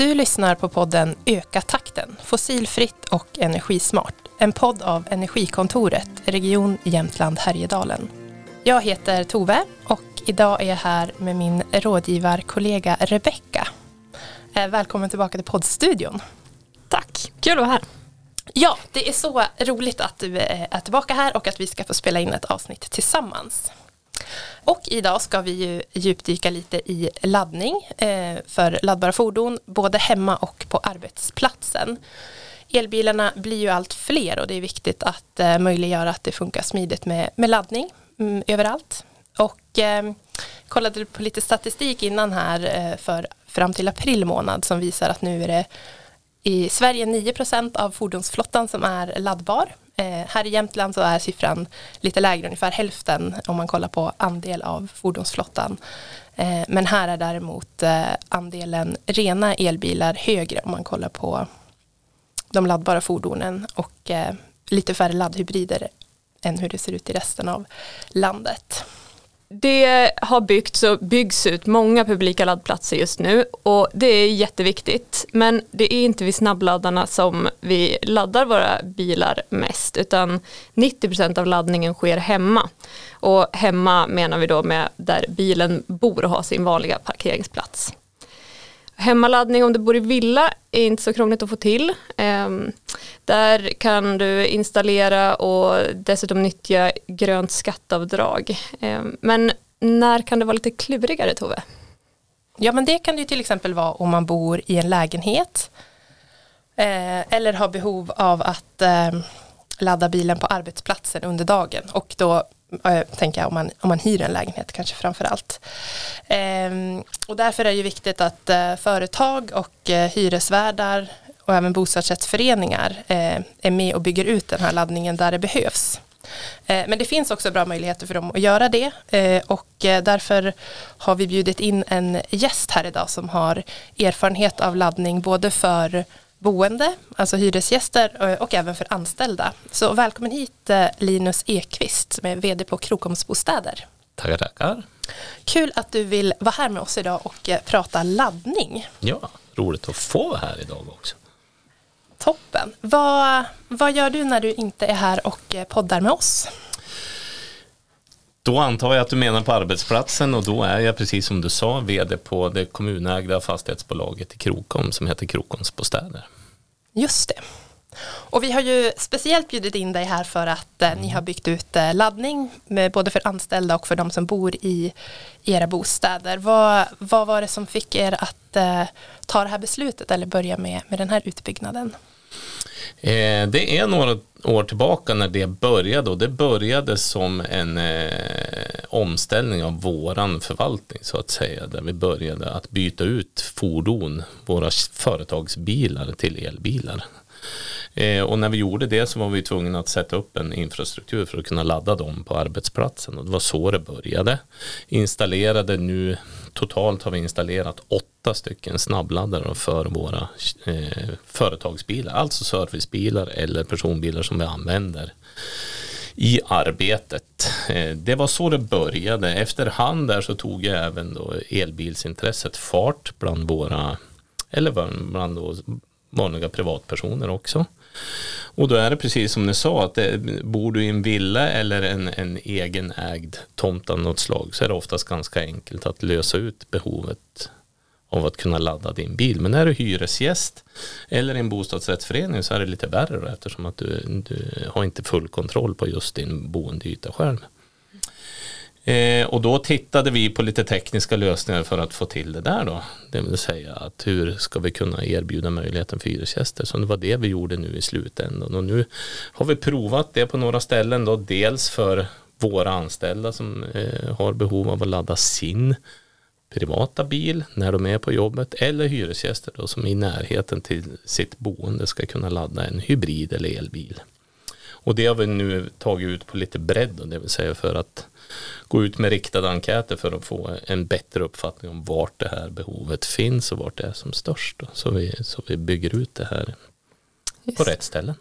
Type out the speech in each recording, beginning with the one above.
Du lyssnar på podden Öka takten, fossilfritt och energismart. En podd av Energikontoret, Region Jämtland Härjedalen. Jag heter Tove och idag är jag här med min rådgivarkollega Rebecka. Eh, välkommen tillbaka till poddstudion. Tack, kul att vara här. Ja, det är så roligt att du är tillbaka här och att vi ska få spela in ett avsnitt tillsammans. Och idag ska vi ju djupdyka lite i laddning eh, för laddbara fordon, både hemma och på arbetsplatsen. Elbilarna blir ju allt fler och det är viktigt att eh, möjliggöra att det funkar smidigt med, med laddning mm, överallt. Och eh, kollade på lite statistik innan här eh, för fram till april månad som visar att nu är det i Sverige 9% av fordonsflottan som är laddbar Eh, här i Jämtland så är siffran lite lägre, ungefär hälften om man kollar på andel av fordonsflottan. Eh, men här är däremot eh, andelen rena elbilar högre om man kollar på de laddbara fordonen och lite färre laddhybrider än hur det ser ut i resten av landet det har byggts och byggs ut många publika laddplatser just nu och det är jätteviktigt. Men det är inte vid snabbladdarna som vi laddar våra bilar mest utan 90% av laddningen sker hemma. Och hemma menar vi då med där bilen bor och har sin vanliga parkeringsplats. Hemmaladdning om du bor i villa är inte så krångligt att få till. Ehm, där kan du installera och dessutom nyttja grönt skatteavdrag. Ehm, men när kan det vara lite klurigare Tove? Ja men det kan det till exempel vara om man bor i en lägenhet eh, eller har behov av att ehm, ladda bilen på arbetsplatsen under dagen och då äh, tänker jag om man, om man hyr en lägenhet kanske framför allt. Ehm, och därför är det ju viktigt att äh, företag och äh, hyresvärdar och även bostadsrättsföreningar eh, är med och bygger ut den här laddningen där det behövs. Men det finns också bra möjligheter för dem att göra det och därför har vi bjudit in en gäst här idag som har erfarenhet av laddning både för boende, alltså hyresgäster eh, och även för anställda. Så välkommen hit eh, Linus Ekvist som är vd på Krokomsbostäder. Tackar, tackar. Kul att du vill vara här med oss idag och eh, prata laddning. Ja, roligt att få vara här idag också. Toppen. Vad, vad gör du när du inte är här och poddar med oss? Då antar jag att du menar på arbetsplatsen och då är jag precis som du sa vd på det kommunägda fastighetsbolaget i Krokom som heter Krokoms Bostäder. Just det. Och vi har ju speciellt bjudit in dig här för att eh, ni har byggt ut eh, laddning med, både för anställda och för de som bor i, i era bostäder. Vad, vad var det som fick er att eh, ta det här beslutet eller börja med, med den här utbyggnaden? Eh, det är några år tillbaka när det började och det började som en eh, omställning av våran förvaltning så att säga där vi började att byta ut fordon, våra företagsbilar till elbilar. Eh, och när vi gjorde det så var vi tvungna att sätta upp en infrastruktur för att kunna ladda dem på arbetsplatsen och det var så det började. Installerade nu, totalt har vi installerat åtta stycken snabbladdare för våra eh, företagsbilar, alltså servicebilar eller personbilar som vi använder i arbetet. Eh, det var så det började. Efterhand där så tog jag även då elbilsintresset fart bland våra eller bland då vanliga privatpersoner också. Och då är det precis som ni sa att det, bor du i en villa eller en, en egen ägd tomt av något slag så är det oftast ganska enkelt att lösa ut behovet av att kunna ladda din bil. Men är du hyresgäst eller i en bostadsrättsförening så är det lite värre då, eftersom att du, du har inte full kontroll på just din boendeyta själv. Eh, och då tittade vi på lite tekniska lösningar för att få till det där då. Det vill säga att hur ska vi kunna erbjuda möjligheten för hyresgäster. Så det var det vi gjorde nu i slutändan. Och nu har vi provat det på några ställen då. Dels för våra anställda som eh, har behov av att ladda sin privata bil när de är på jobbet eller hyresgäster då som i närheten till sitt boende ska kunna ladda en hybrid eller elbil. Och det har vi nu tagit ut på lite bredd, det vill säga för att gå ut med riktade enkäter för att få en bättre uppfattning om vart det här behovet finns och vart det är som störst. Då. Så, vi, så vi bygger ut det här Just. på rätt ställen.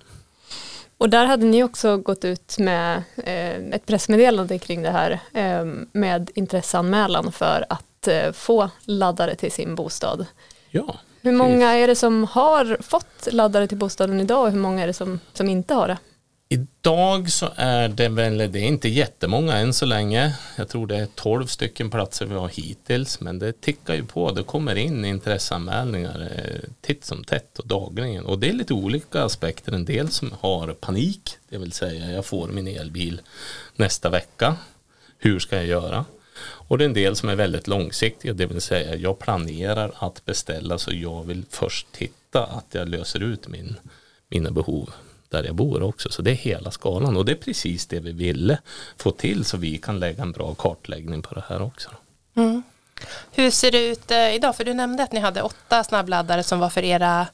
Och där hade ni också gått ut med eh, ett pressmeddelande kring det här eh, med intresseanmälan för att eh, få laddare till sin bostad. Ja. Hur många är det som har fått laddare till bostaden idag och hur många är det som, som inte har det? Idag så är det väl, det är inte jättemånga än så länge. Jag tror det är 12 stycken platser vi har hittills, men det tickar ju på. Det kommer in intresseanmälningar eh, titt som tätt och dagligen. Och det är lite olika aspekter. En del som har panik, det vill säga jag får min elbil nästa vecka. Hur ska jag göra? Och det är en del som är väldigt långsiktiga, det vill säga jag planerar att beställa så jag vill först titta att jag löser ut min, mina behov där jag bor också. Så det är hela skalan och det är precis det vi ville få till så vi kan lägga en bra kartläggning på det här också. Mm. Hur ser det ut eh, idag? För du nämnde att ni hade åtta snabbladdare som var för era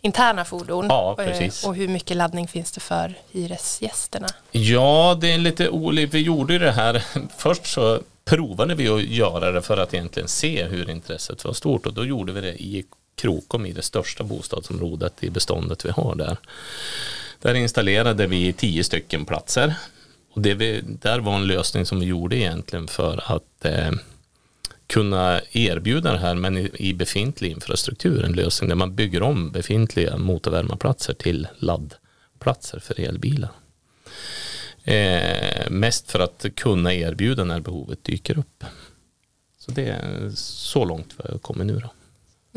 interna fordon. Ja, eh, precis. Och hur mycket laddning finns det för hyresgästerna? Ja, det är lite olika. Vi gjorde det här. Först så provade vi att göra det för att egentligen se hur intresset var stort och då gjorde vi det i Krokom i det största bostadsområdet i beståndet vi har där. Där installerade vi tio stycken platser. Och det vi, där var en lösning som vi gjorde egentligen för att eh, kunna erbjuda det här men i, i befintlig infrastruktur. En lösning där man bygger om befintliga motorvärmarplatser till laddplatser för elbilar. Eh, mest för att kunna erbjuda när behovet dyker upp. Så det är så långt vi har kommit nu. Då.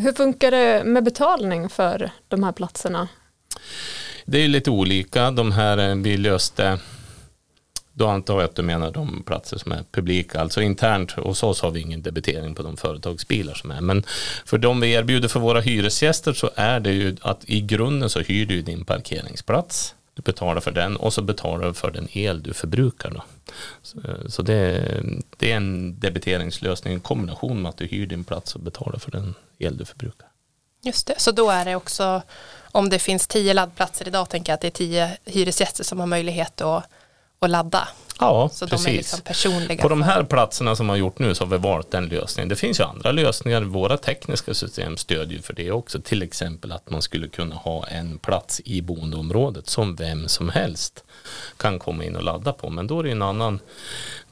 Hur funkar det med betalning för de här platserna? Det är lite olika. De här eh, vi löste då antar jag att du menar de platser som är publika, alltså internt hos oss har vi ingen debitering på de företagsbilar som är. Men för de vi erbjuder för våra hyresgäster så är det ju att i grunden så hyr du din parkeringsplats. Du betalar för den och så betalar du för den el du förbrukar. Då. Så, eh, så det, det, är en debiteringslösning i kombination med att du hyr din plats och betalar för den el du förbrukar. Just det, så då är det också om det finns tio laddplatser idag tänker jag att det är tio hyresgäster som har möjlighet att, att ladda. Ja, så precis. De är liksom personliga På de här platserna som har gjort nu så har vi valt den lösningen. Det finns ju andra lösningar. Våra tekniska system stödjer för det också. Till exempel att man skulle kunna ha en plats i boendeområdet som vem som helst kan komma in och ladda på. Men då är det en annan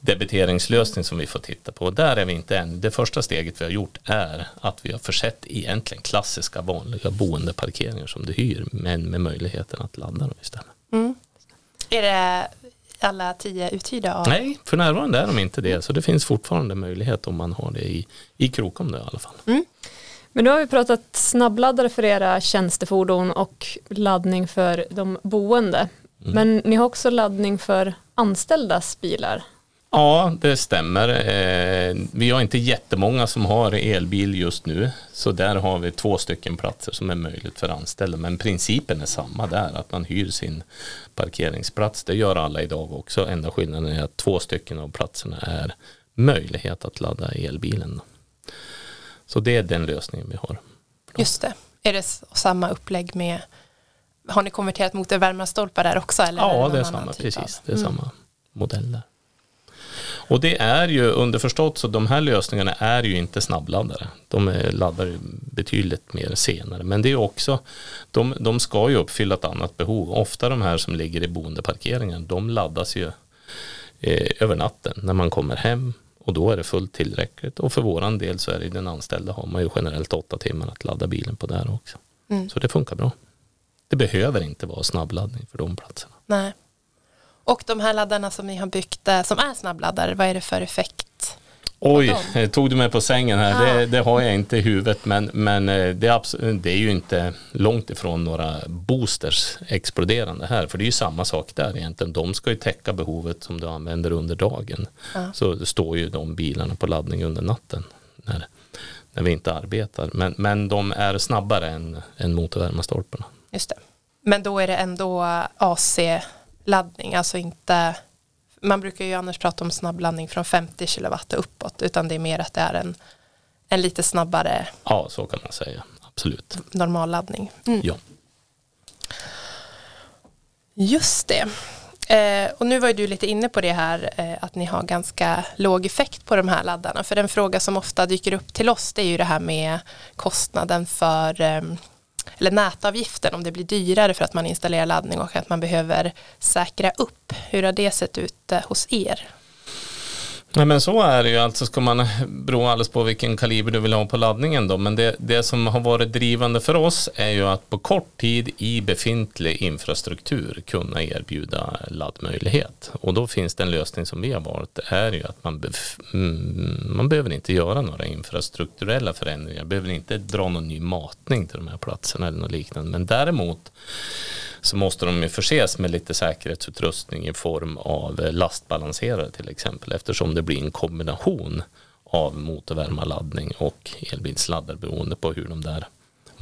debiteringslösning som vi får titta på. Där är vi inte än. Det första steget vi har gjort är att vi har försett egentligen klassiska vanliga boendeparkeringar som du hyr men med möjligheten att ladda dem istället. Mm. Är det alla tio uthyrda? Av? Nej, för närvarande är de inte det. Så det finns fortfarande möjlighet om man har det i, i Krokom då, i alla fall. Mm. Men nu har vi pratat snabbladdare för era tjänstefordon och laddning för de boende. Mm. Men ni har också laddning för anställdas bilar. Ja, det stämmer. Eh, vi har inte jättemånga som har elbil just nu. Så där har vi två stycken platser som är möjligt för anställda. Men principen är samma där, att man hyr sin parkeringsplats. Det gör alla idag också. Enda skillnaden är att två stycken av platserna är möjlighet att ladda elbilen. Så det är den lösningen vi har. Just det. Är det samma upplägg med har ni konverterat motorvärmarstolpar där också? Eller ja, det är, samma, precis. Det är mm. samma modell där. Och det är ju underförstått så de här lösningarna är ju inte snabbladdare. De laddar betydligt mer senare. Men det är också, de, de ska ju uppfylla ett annat behov. Ofta de här som ligger i boendeparkeringen, de laddas ju eh, över natten när man kommer hem och då är det fullt tillräckligt. Och för våran del så är det den anställda har man ju generellt åtta timmar att ladda bilen på där också. Mm. Så det funkar bra. Det behöver inte vara snabbladdning för de platserna. Nej. Och de här laddarna som ni har byggt eh, som är snabbladdare, vad är det för effekt? Oj, eh, tog du mig på sängen här. Ah. Det, det, har jag inte i huvudet men, men eh, det, är det är ju inte långt ifrån några boosters exploderande här. För det är ju samma sak där egentligen. De ska ju täcka behovet som du använder under dagen. Ah. Så står ju de bilarna på laddning under natten när, när vi inte arbetar. Men, men de är snabbare än, än motorvärmestolparna. Just det. Men då är det ändå AC laddning, alltså inte man brukar ju annars prata om snabbladdning från 50 kW och uppåt utan det är mer att det är en, en lite snabbare Ja, så kan man säga, absolut. Normal laddning. Mm. Ja. Just det. Eh, och nu var ju du lite inne på det här eh, att ni har ganska låg effekt på de här laddarna. För en fråga som ofta dyker upp till oss det är ju det här med kostnaden för eh, eller nätavgiften om det blir dyrare för att man installerar laddning och att man behöver säkra upp. Hur har det sett ut eh, hos er? Nej men så är det ju, alltså ska man bero alldeles på vilken kaliber du vill ha på laddningen då. Men det, det som har varit drivande för oss är ju att på kort tid i befintlig infrastruktur kunna erbjuda laddmöjlighet. Och då finns det en lösning som vi har valt. Det är ju att man, bef- mm, man behöver inte göra några infrastrukturella förändringar. Behöver inte dra någon ny matning till de här platserna eller något liknande. Men däremot så måste de ju förses med lite säkerhetsutrustning i form av eh, lastbalanserare till exempel eftersom det blir en kombination av motorvärmarladdning och elbilsladdare beroende på hur de där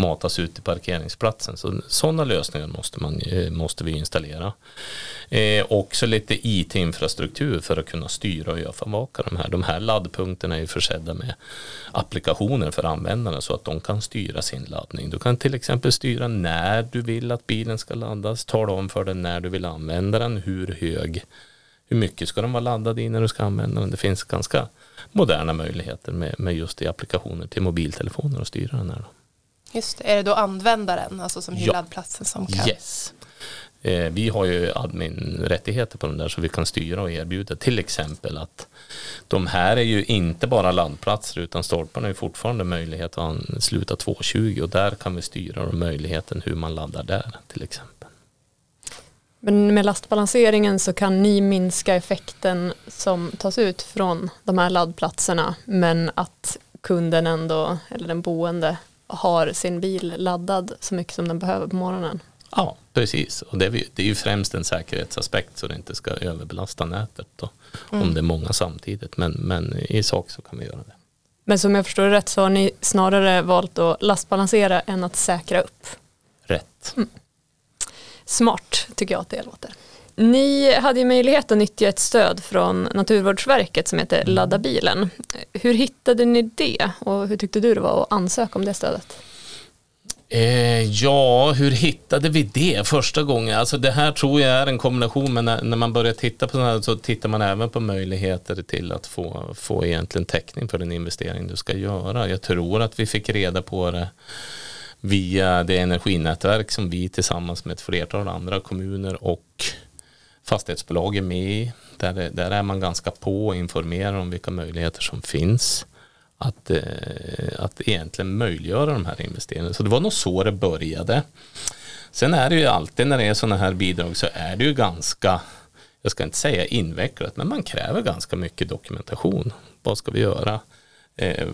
matas ut till parkeringsplatsen. Så sådana lösningar måste, man, eh, måste vi installera. Eh, också lite IT-infrastruktur för att kunna styra och övervaka de här. De här laddpunkterna är försedda med applikationer för användarna så att de kan styra sin laddning. Du kan till exempel styra när du vill att bilen ska laddas, tala om för den när du vill använda den, hur hög hur mycket ska den vara laddad i när du ska använda den. Det finns ganska moderna möjligheter med, med just i applikationer till mobiltelefoner och styra den här. Då. Just det. Är det då användaren, alltså som hyr Ja. laddplatsen som kan? Yes. Eh, vi har ju admin-rättigheter på den där så vi kan styra och erbjuda till exempel att de här är ju inte bara laddplatser utan stolparna är fortfarande möjlighet att ansluta 220 och där kan vi styra och möjligheten hur man laddar där till exempel. Men med lastbalanseringen så kan ni minska effekten som tas ut från de här laddplatserna men att kunden ändå, eller den boende, har sin bil laddad så mycket som den behöver på morgonen. Ja, precis. Och det är, vi- det är ju främst en säkerhetsaspekt så det inte ska överbelasta nätet då, om det är många samtidigt. Men, men i sak så kan vi göra det. Men som jag förstår det rätt så har ni snarare valt att lastbalansera än att säkra upp. Rätt. Smart tycker jag att det låter. Ni hade ju möjlighet att nyttja ett stöd från Naturvårdsverket som heter Ladda bilen. Hur hittade ni det och hur tyckte du det var att ansöka om det stödet? Eh, ja, hur hittade vi det första gången? Alltså det här tror jag är en kombination, men när, när man börjar titta på sådana här så tittar man även på möjligheter till att få, få egentligen täckning för den investering du ska göra. Jag tror att vi fick reda på det via det energinätverk som vi tillsammans med ett flertal andra kommuner och fastighetsbolag är med i. Där, är- där är man ganska på och informerar om vilka möjligheter som finns att, eh, att egentligen möjliggöra de här investeringarna. Så det var nog så det började. Sen är det ju alltid när det är sådana här bidrag så är det ju ganska, jag ska inte säga invecklat, men man kräver ganska mycket dokumentation. Vad ska vi göra? Eh,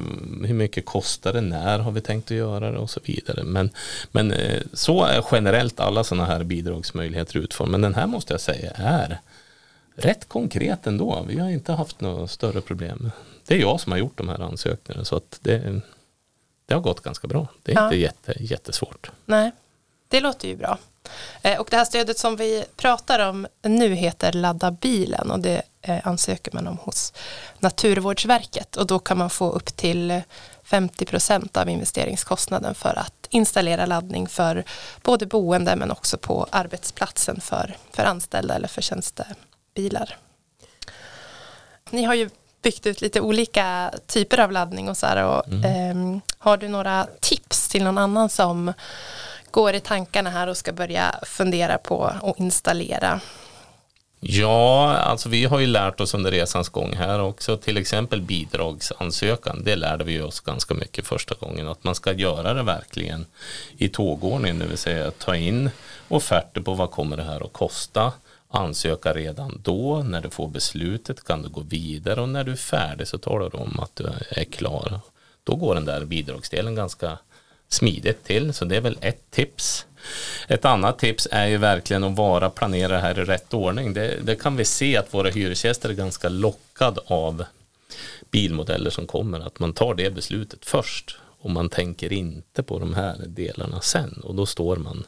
hur mycket kostar det? När har vi tänkt att göra det? Och så vidare. Men, men eh, så är generellt alla sådana här bidragsmöjligheter utformade. Men den här måste jag säga är rätt konkret ändå. Vi har inte haft några större problem. Det är jag som har gjort de här ansökningarna så att det, det har gått ganska bra. Det är Ja. inte jätte, jättesvårt. Nej, det låter ju bra. Eh, Och det här stödet som vi pratar om nu heter Ladda bilen och det eh, ansöker man om hos Naturvårdsverket och då kan man få upp till 50 procent av investeringskostnaden för att installera laddning för både boende men också på arbetsplatsen för, för anställda eller för tjänstebilar. Ni har ju byggt ut lite olika typer av laddning och så här och ehm, har du några tips till någon annan som går i tankarna här och ska börja fundera på att installera. Ja, alltså vi har ju lärt oss under resans gång här också, till exempel bidragsansökan. Det lärde vi oss ganska mycket första gången, att man ska göra det verkligen i tågordning, det vill säga ta in offerter på vad kommer det här att kosta, ansöka redan då, när du får beslutet kan du gå vidare och när du är färdig så talar du om att du är klar. Då går den där bidragsdelen ganska smidigt till, så det är väl ett tips. Ett annat tips är ju verkligen att vara planera här i rätt ordning. Det, det kan vi se att våra hyresgäster är ganska lockad av bilmodeller som kommer, att man tar det beslutet först och man tänker inte på de här delarna sen och då står man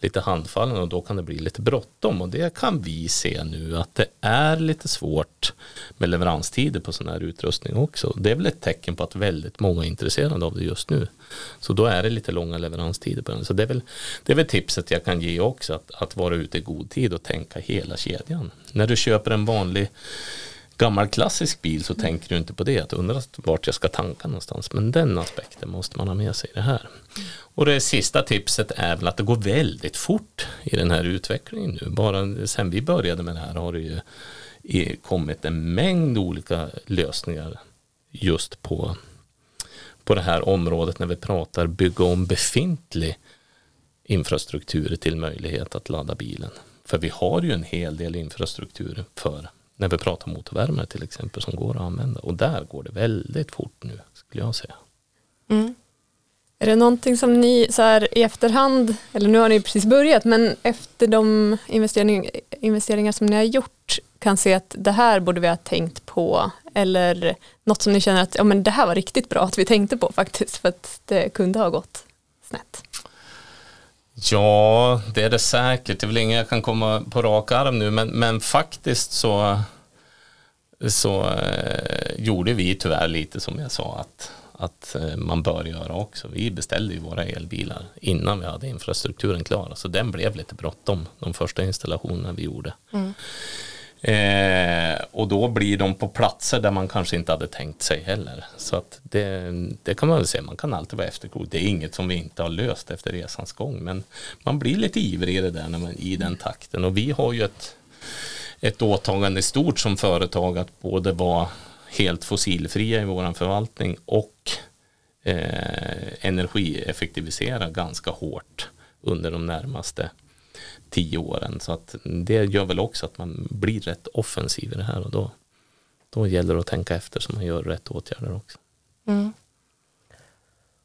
lite handfallen och då kan det bli lite bråttom och det kan vi se nu att det är lite svårt med leveranstider på sån här utrustning också. Det är väl ett tecken på att väldigt många är intresserade av det just nu. Så då är det lite långa leveranstider på den. Så det är väl, det är väl tipset jag kan ge också att, att vara ute i god tid och tänka hela kedjan. När du köper en vanlig gammal klassisk bil så tänker du inte på det, att undra vart jag ska tanka någonstans. Men den aspekten måste man ha med sig i det här. Och det sista tipset är väl att det går väldigt fort i den här utvecklingen nu. Bara sen vi började med det här har det ju kommit en mängd olika lösningar just på, på det här området när vi pratar bygga om befintlig infrastruktur till möjlighet att ladda bilen. För vi har ju en hel del infrastruktur för när vi pratar motorvärmare till exempel som går att använda och där går det väldigt fort nu skulle jag säga. Mm. Är det någonting som ni så här i efterhand, eller nu har ni precis börjat, men efter de investering, investeringar som ni har gjort kan se att det här borde vi ha tänkt på eller något som ni känner att ja, men det här var riktigt bra att vi tänkte på faktiskt för att det kunde ha gått snett? Ja, det är det säkert. Det är väl inget jag kan komma på rak arm nu, men, men faktiskt så, så eh, gjorde vi tyvärr lite som jag sa att, att eh, man bör göra också. Vi beställde ju våra elbilar innan vi hade infrastrukturen klar, så den blev lite bråttom de första installationerna vi gjorde. Mm. Eh, och då blir de på platser där man kanske inte hade tänkt sig heller. Så att det, det kan man väl säga, man kan alltid vara efterklok. Det är inget som vi inte har löst efter resans gång. Men man blir lite ivrig i det där när man, i den takten. Och vi har ju ett, ett åtagande stort som företag att både vara helt fossilfria i vår förvaltning och eh, energieffektivisera ganska hårt under de närmaste tio åren. Så att det gör väl också att man blir rätt offensiv i det här och då, då gäller det att tänka efter så man gör rätt åtgärder också. Mm.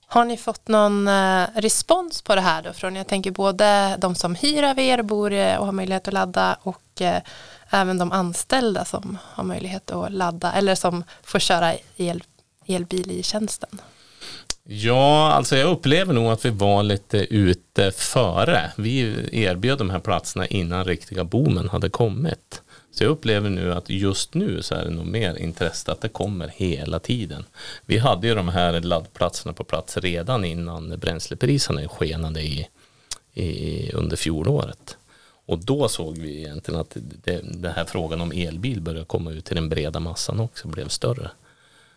Har ni fått någon eh, respons på det här då från, jag tänker både de som hyr av er, bor eh, och har möjlighet att ladda och eh, även de anställda som har möjlighet att ladda eller som får köra el, elbil i tjänsten? Ja, alltså jag upplever nog att vi var lite ute före. Vi erbjöd de här platserna innan riktiga boomen hade kommit. Så jag upplever nu att just nu så är det nog mer intresse att det kommer hela tiden. Vi hade ju de här laddplatserna på plats redan innan bränslepriserna skenade i, i, under fjolåret. Och då såg vi egentligen att det, den här frågan om elbil började komma ut till den breda massan också, blev större.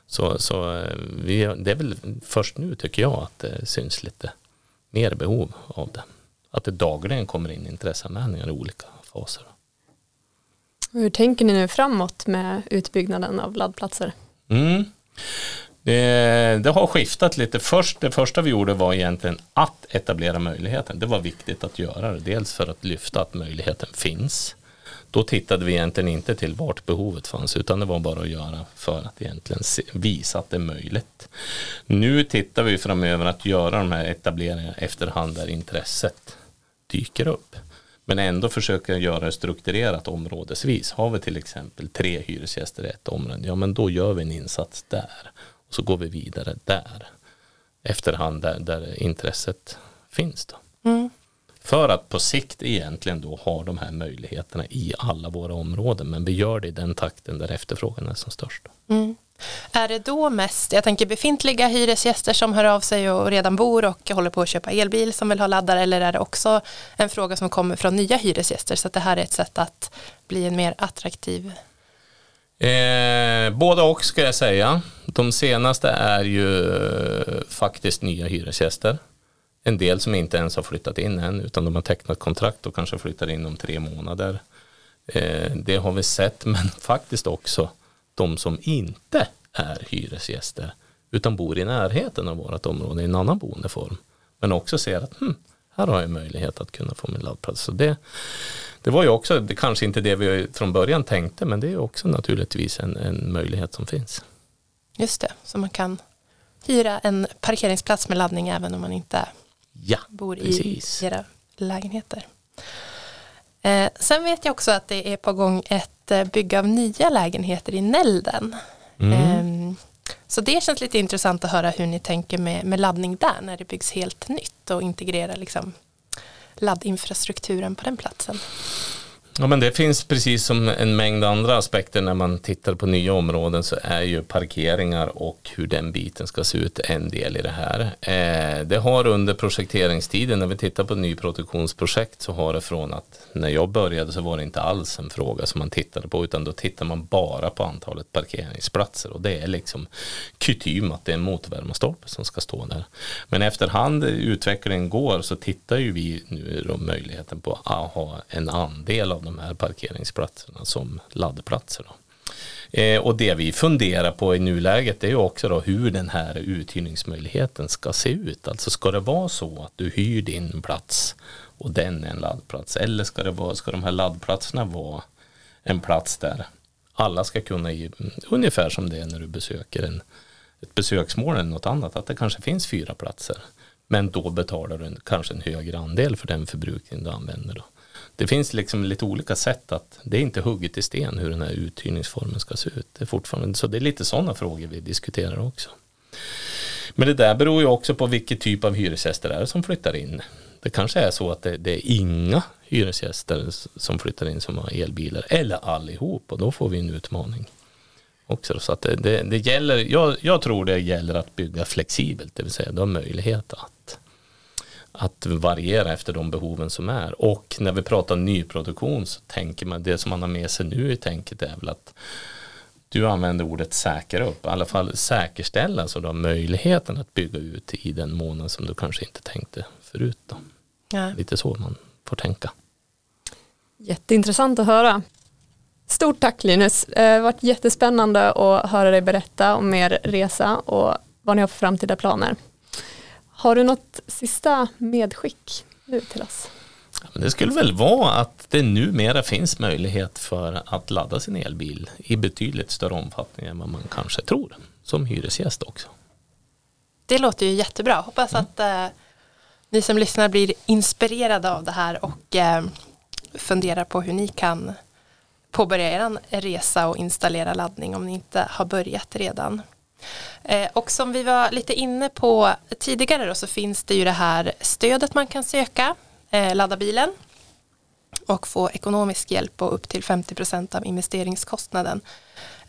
Så, så eh, vi, det är väl först nu tycker jag att det syns lite mer behov av det. Att det dagligen kommer in intresseanmälningar i olika faser. Hur tänker ni nu framåt med utbyggnaden av laddplatser? Mm. Det, det, har skiftat lite. Först, det första vi gjorde var egentligen att etablera möjligheten. Det var viktigt att göra det. Dels för att lyfta att möjligheten finns. Då tittade vi egentligen inte till vart behovet fanns utan det var bara att göra för att egentligen visa att det är möjligt. Nu tittar vi framöver att göra de här etableringarna efterhand där intresset dyker upp. Men ändå försöka göra det strukturerat områdesvis. Har vi till exempel tre hyresgäster i ett område, ja men då gör vi en insats där. Och så går vi vidare där. Efterhand där, där intresset finns. Då. Mm. För att på sikt egentligen då ha de här möjligheterna i alla våra områden. Men vi gör det i den takten där efterfrågan är som störst. Mm. Är det då mest, jag tänker befintliga hyresgäster som hör av sig och redan bor och håller på att köpa elbil som vill ha laddare eller är det också en fråga som kommer från nya hyresgäster så att det här är ett sätt att bli en mer attraktiv Eh, båda och ska jag säga. De senaste är ju faktiskt nya hyresgäster en del som inte ens har flyttat in än utan de har tecknat kontrakt och kanske flyttar in om tre månader. Eh, det har vi sett men faktiskt också de som inte är hyresgäster utan bor i närheten av vårt område i en annan boendeform. Men också ser att hm, här har jag möjlighet att kunna få min laddplats. Så det, det var ju också, det kanske inte det vi från början tänkte men det är också naturligtvis en, en möjlighet som finns. Just det, så man kan hyra en parkeringsplats med laddning även om man inte ja, bor precis. i era lägenheter. Eh, sen vet jag också att det är på gång ett eh, bygge av nya lägenheter i Nälden. Mm. Eh, så det känns lite intressant att höra hur ni tänker med, med laddning där när det byggs helt nytt och integrera liksom laddinfrastrukturen på den platsen. Ja, men det finns precis som en mängd andra aspekter när man tittar på nya områden så är ju parkeringar och hur den biten ska se ut en del i det här. Eh, det har under projekteringstiden när vi tittar på nyproduktionsprojekt så har det från att när jag började så var det inte alls en fråga som man tittade på utan då tittar man bara på antalet parkeringsplatser och det är liksom kutym att det är en motorvärmestolpe som ska stå där. Men efterhand utvecklingen går så tittar ju vi nu då möjligheten på att ha en andel av de här parkeringsplatserna som laddplatser. Eh, och det vi funderar på i nuläget är ju också då hur den här uthyrningsmöjligheten ska se ut. Alltså ska det vara så att du hyr din plats och den är en laddplats eller ska, det vara, ska de här laddplatserna vara en plats där alla ska kunna, ungefär som det är när du besöker en, ett besöksmål eller något annat, att det kanske finns fyra platser. Men då betalar du en, kanske en högre andel för den förbrukning du använder. Då det finns liksom lite olika sätt att det är inte hugget i sten hur den här uthyrningsformen ska se ut. Det är fortfarande, så det är lite sådana frågor vi diskuterar också. Men det där beror ju också på vilken typ av hyresgäster det är som flyttar in. Det kanske är så att det, det, är inga hyresgäster som flyttar in som har elbilar eller allihop och då får vi en utmaning. Också. Så att det, det, det gäller, jag, jag tror det gäller att bygga flexibelt, det vill säga du har möjlighet att att variera efter de behoven som är. Och när vi pratar nyproduktion så tänker man, det som man har med sig nu i tänket är väl att du använder ordet säkra upp, i alla fall säkerställa så du har möjligheten att bygga ut i den månaden som du kanske inte tänkte förut. Då. Ja. Lite så man får tänka. Jätteintressant att höra. Stort tack Linus, det har varit jättespännande att höra dig berätta om er resa och vad ni har för framtida planer. Har du något sista medskick nu till oss? Det skulle väl vara att det numera finns möjlighet för att ladda sin elbil i betydligt större omfattning än vad man kanske tror som hyresgäst också. Det låter ju jättebra. Hoppas mm. att eh, ni som lyssnar blir inspirerade av det här och eh, funderar på hur ni kan påbörja er resa och installera laddning om ni inte har börjat redan. Eh, och som vi var lite inne på tidigare då, så finns det ju det här stödet man kan söka, eh, ladda bilen och få ekonomisk hjälp på upp till 50% av investeringskostnaden.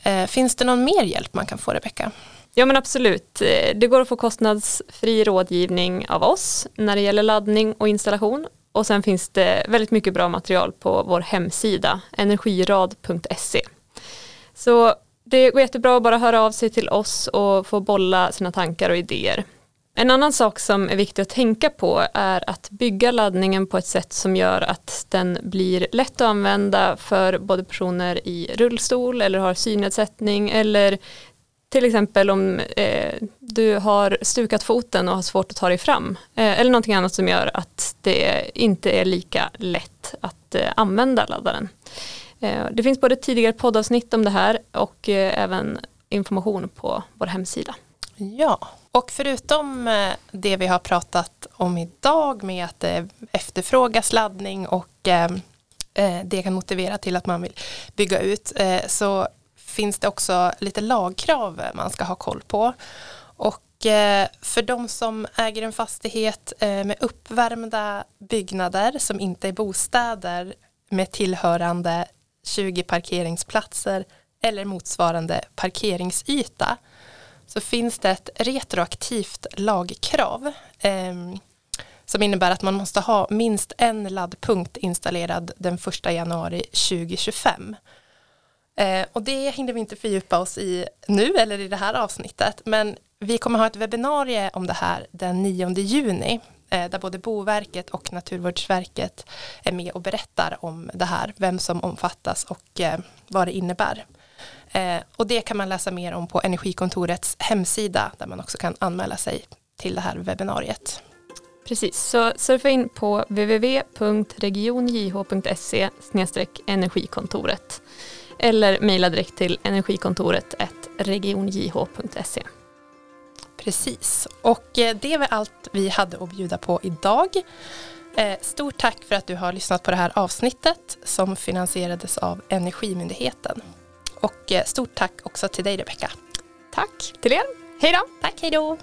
Eh, finns det någon mer hjälp man kan få Rebecka? Ja men absolut. Det går att få kostnadsfri rådgivning av oss när det gäller laddning och installation. Och sen finns det väldigt mycket bra material på vår hemsida energirad.se. Så det går jättebra att bara höra av sig till oss och få bolla sina tankar och idéer. En annan sak som är viktig att tänka på är att bygga laddningen på ett sätt som gör att den blir lätt att använda för både personer i rullstol eller har synnedsättning eller till exempel om eh, du har stukat foten och har svårt att ta dig fram eh, eller någonting annat som gör att det inte är lika lätt att eh, använda laddaren. Eh, det finns både tidigare poddavsnitt om det här och eh, även information på vår hemsida. Ja, och förutom eh, det vi har pratat om idag med att det efterfrågas laddning och det kan motivera till att man vill bygga ut så finns det också lite lagkrav man ska ha koll på. Och för de som äger en fastighet med uppvärmda byggnader som inte är bostäder med tillhörande 20 parkeringsplatser eller motsvarande parkeringsyta så finns det ett retroaktivt lagkrav eh, som innebär att man måste ha minst en laddpunkt installerad den 1 januari 2025. Eh, och det hinner vi inte fördjupa oss i nu eller i det här avsnittet men vi kommer ha ett webbinarie om det här den 9 juni Eh, där både Boverket och Naturvårdsverket är med och berättar om det här, vem som omfattas och eh, vad det innebär. Eh, och det kan man läsa mer om på Energikontorets hemsida där man också kan anmäla sig till det här webbinariet. Precis, så surfa in på www.regionjh.se energikontoret eller mejla direkt till energikontoret regionjh.se. Precis, och eh, det var allt vi hade att bjuda på idag. Eh, stort tack för att du har lyssnat på det här avsnittet som finansierades av Energimyndigheten. Och eh, stort tack också till dig Rebecka. Tack till er. Hej då. Tack, hej då.